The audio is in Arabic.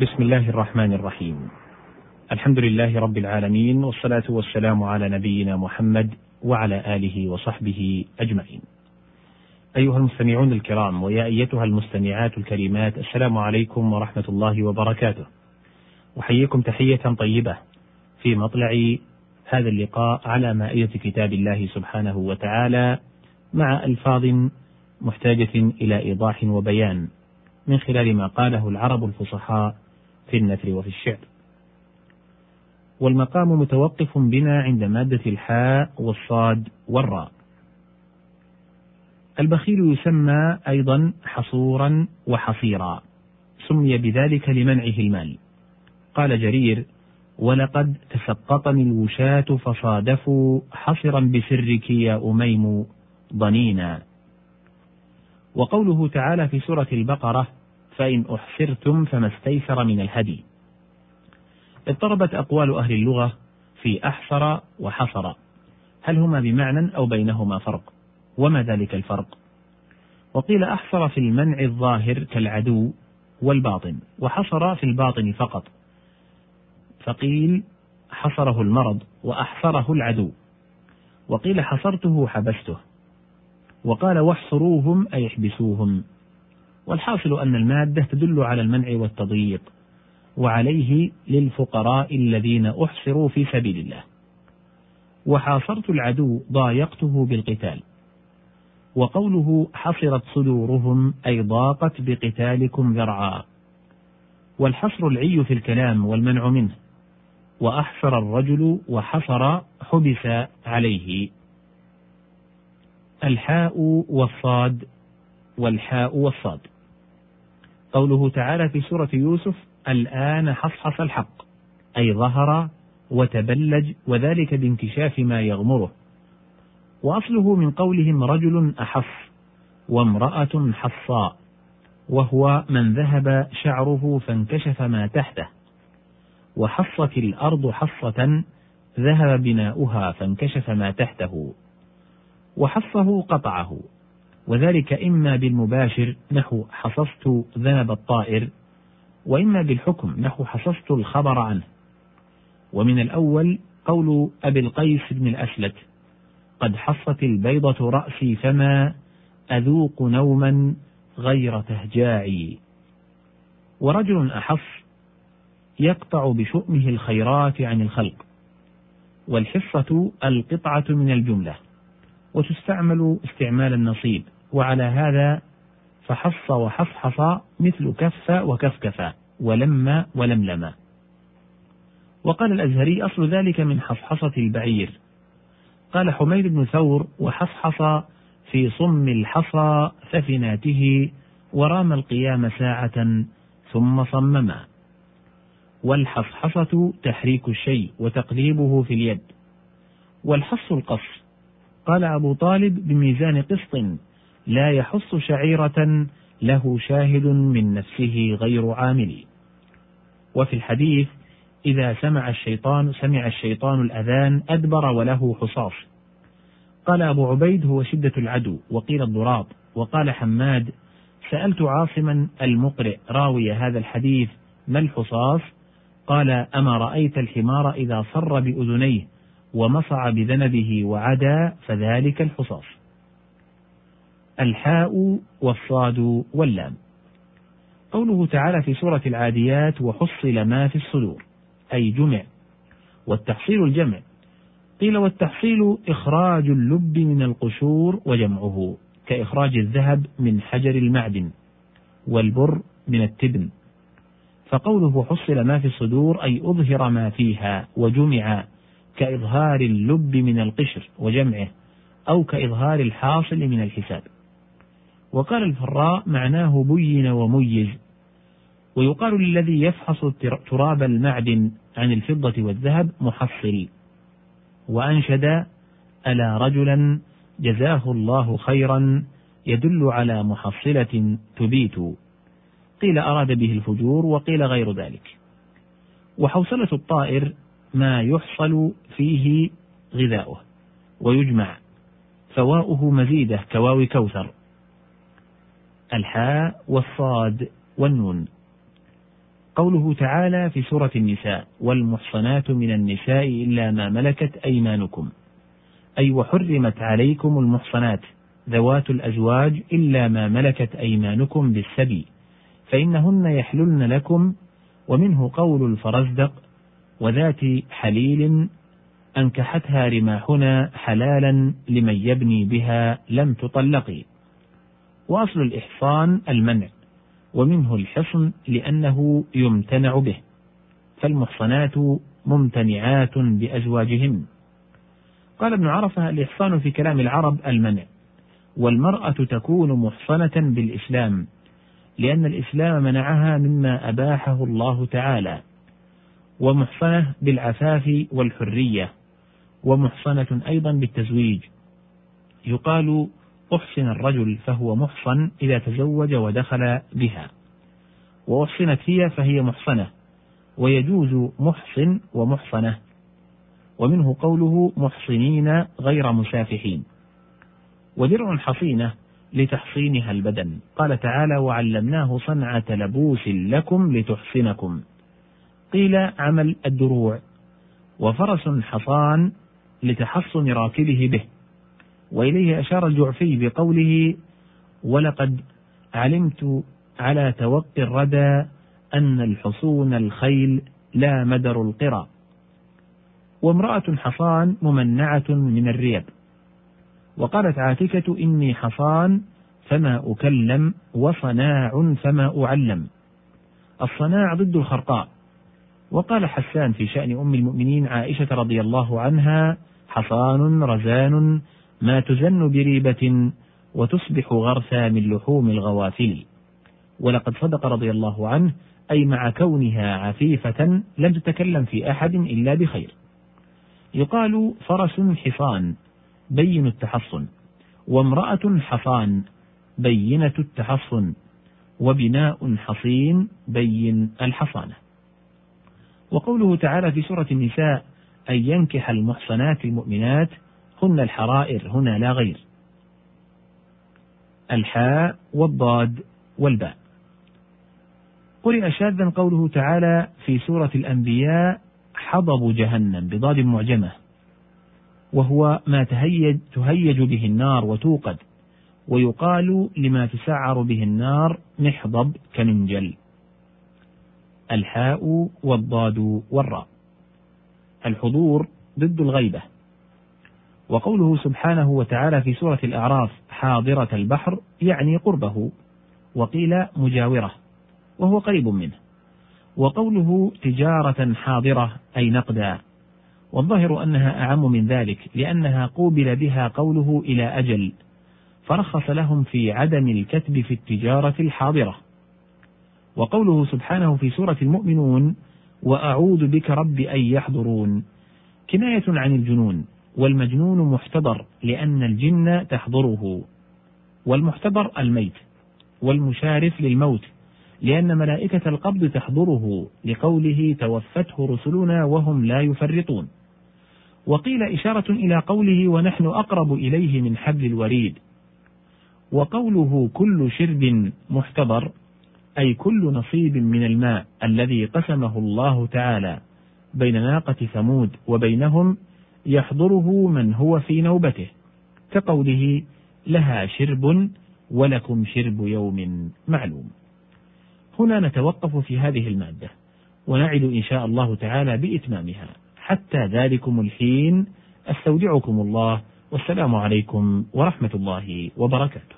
بسم الله الرحمن الرحيم الحمد لله رب العالمين والصلاة والسلام على نبينا محمد وعلى آله وصحبه أجمعين أيها المستمعون الكرام ويا أيتها المستمعات الكريمات السلام عليكم ورحمة الله وبركاته أحييكم تحية طيبة في مطلع هذا اللقاء على مائدة كتاب الله سبحانه وتعالى مع ألفاظ محتاجة إلى إيضاح وبيان من خلال ما قاله العرب الفصحاء في النثر وفي الشعر. والمقام متوقف بنا عند مادة الحاء والصاد والراء. البخيل يسمى أيضا حصورا وحصيرا، سمي بذلك لمنعه المال. قال جرير: ولقد تسقطني الوشاة فصادفوا حصرا بسرك يا أميم ضنينا. وقوله تعالى في سورة البقرة: فإن أحصرتم فما استيسر من الهدي. اضطربت أقوال أهل اللغة في أحصر وحصر، هل هما بمعنى أو بينهما فرق؟ وما ذلك الفرق؟ وقيل أحصر في المنع الظاهر كالعدو والباطن، وحصر في الباطن فقط. فقيل حصره المرض وأحصره العدو، وقيل حصرته حبسته، وقال واحصروهم أي احبسوهم، والحاصل أن المادة تدل على المنع والتضييق وعليه للفقراء الذين أحصروا في سبيل الله. وحاصرت العدو ضايقته بالقتال وقوله حصرت صدورهم أي ضاقت بقتالكم ذرعا. والحصر العي في الكلام والمنع منه وأحصر الرجل وحصر حبس عليه. الحاء والصاد والحاء والصاد. قوله تعالى في سورة يوسف الآن حصحص الحق أي ظهر وتبلج وذلك بانكشاف ما يغمره. وأصله من قولهم رجل أحص وامرأة حصاء وهو من ذهب شعره فانكشف ما تحته. وحصت الأرض حصة ذهب بناؤها فانكشف ما تحته. وحصه قطعه. وذلك إما بالمباشر نحو حصصت ذنب الطائر وإما بالحكم نحو حصصت الخبر عنه. ومن الأول قول أبي القيس بن الأسلت قد حصت البيضة رأسي فما أذوق نوما غير تهجاعي. ورجل أحص يقطع بشؤمه الخيرات عن الخلق والحصة القطعة من الجملة. وتستعمل استعمال النصيب. وعلى هذا فحص وحصحص مثل كف وكفكف ولم ولملم. وقال الأزهري أصل ذلك من حصحصة البعير. قال حميد بن ثور وحصحص في صم الحصى ثفناته ورام القيام ساعة ثم صمما. والحصحصة تحريك الشيء وتقليبه في اليد. والحص القص قال أبو طالب بميزان قسط لا يحص شعيرة له شاهد من نفسه غير عامل. وفي الحديث إذا سمع الشيطان سمع الشيطان الأذان أدبر وله حصاص. قال أبو عبيد هو شدة العدو وقيل الضراب. وقال حماد سألت عاصما المقرئ راوي هذا الحديث ما الحصاص؟ قال أما رأيت الحمار إذا صر بأذنيه. ومصع بذنبه وعدا فذلك الحصاص. الحاء والصاد واللام. قوله تعالى في سورة العاديات وحصل ما في الصدور أي جمع. والتحصيل الجمع. قيل والتحصيل إخراج اللب من القشور وجمعه كإخراج الذهب من حجر المعدن والبر من التبن. فقوله حصل ما في الصدور أي أظهر ما فيها وجمع كإظهار اللب من القشر وجمعه أو كإظهار الحاصل من الحساب. وقال الفراء معناه بين وميز. ويقال للذي يفحص تراب المعدن عن الفضة والذهب محصل. وأنشد ألا رجلا جزاه الله خيرا يدل على محصلة تبيت. قيل أراد به الفجور وقيل غير ذلك. وحوصلة الطائر ما يحصل فيه غذاؤه ويجمع فواؤه مزيدة كواو كوثر الحاء والصاد والنون. قوله تعالى في سورة النساء والمحصنات من النساء إلا ما ملكت أيمانكم. أي وحرمت عليكم المحصنات ذوات الأزواج إلا ما ملكت أيمانكم بالسبي فإنهن يحللن لكم ومنه قول الفرزدق وذات حليل أنكحتها رماحنا حلالا لمن يبني بها لم تطلقي. وأصل الإحصان المنع ومنه الحصن لأنه يمتنع به فالمحصنات ممتنعات بأزواجهن. قال ابن عرفة الإحصان في كلام العرب المنع والمرأة تكون محصنة بالإسلام لأن الإسلام منعها مما أباحه الله تعالى. ومحصنة بالعفاف والحرية ومحصنة أيضا بالتزويج. يقال أحسن الرجل فهو محصن إذا تزوج ودخل بها. وأحصنت هي فهي محصنة ويجوز محصن ومحصنة. ومنه قوله محصنين غير مسافحين. ودرع حصينة لتحصينها البدن. قال تعالى وعلمناه صنعة لبوس لكم لتحصنكم. قيل عمل الدروع وفرس حصان لتحصن راكبه به. وإليه أشار الجعفي بقوله ولقد علمت على توقي الردى أن الحصون الخيل لا مدر القرى. وامرأة حصان ممنعة من الريب. وقالت عاتكة إني حصان فما أكلم وصناع فما أعلم. الصناع ضد الخرقاء. وقال حسان في شأن أم المؤمنين عائشة رضي الله عنها حصان رزان ما تزن بريبة وتصبح غرثا من لحوم الغوافل. ولقد صدق رضي الله عنه أي مع كونها عفيفة لم تتكلم في أحد إلا بخير. يقال فرس حصان بين التحصن وامرأة حصان بينة التحصن وبناء حصين بين الحصانة. وقوله تعالى في سورة النساء أن ينكح المحصنات المؤمنات هن الحرائر هنا لا غير. الحاء والضاد والباء. قرئ شاذا قوله تعالى في سورة الأنبياء حضب جهنم بضاد معجمة. وهو ما تهيج, تهيج به النار وتوقد. ويقال لما تسعر به النار محضب كمنجل. الحاء والضاد والراء. الحضور ضد الغيبة. وقوله سبحانه وتعالى في سورة الأعراف حاضرة البحر يعني قربه وقيل مجاورة وهو قريب منه. وقوله تجارة حاضرة أي نقدا والظاهر أنها أعم من ذلك لأنها قوبل بها قوله إلى أجل فرخص لهم في عدم الكتب في التجارة الحاضرة. وقوله سبحانه في سورة المؤمنون وأعوذ بك رب أن يحضرون. كناية عن الجنون والمجنون محتضر لأن الجن تحضره. والمحتضر الميت والمشارف للموت لأن ملائكة القبض تحضره لقوله توفته رسلنا وهم لا يفرطون. وقيل إشارة إلى قوله ونحن أقرب إليه من حبل الوريد. وقوله كل شرب محتضر أي كل نصيب من الماء الذي قسمه الله تعالى بين ناقة ثمود وبينهم يحضره من هو في نوبته كقوله لها شرب ولكم شرب يوم معلوم هنا نتوقف في هذه المادة ونعد إن شاء الله تعالى بإتمامها. حتى ذلكم الحين أستودعكم الله والسلام عليكم ورحمة الله وبركاته.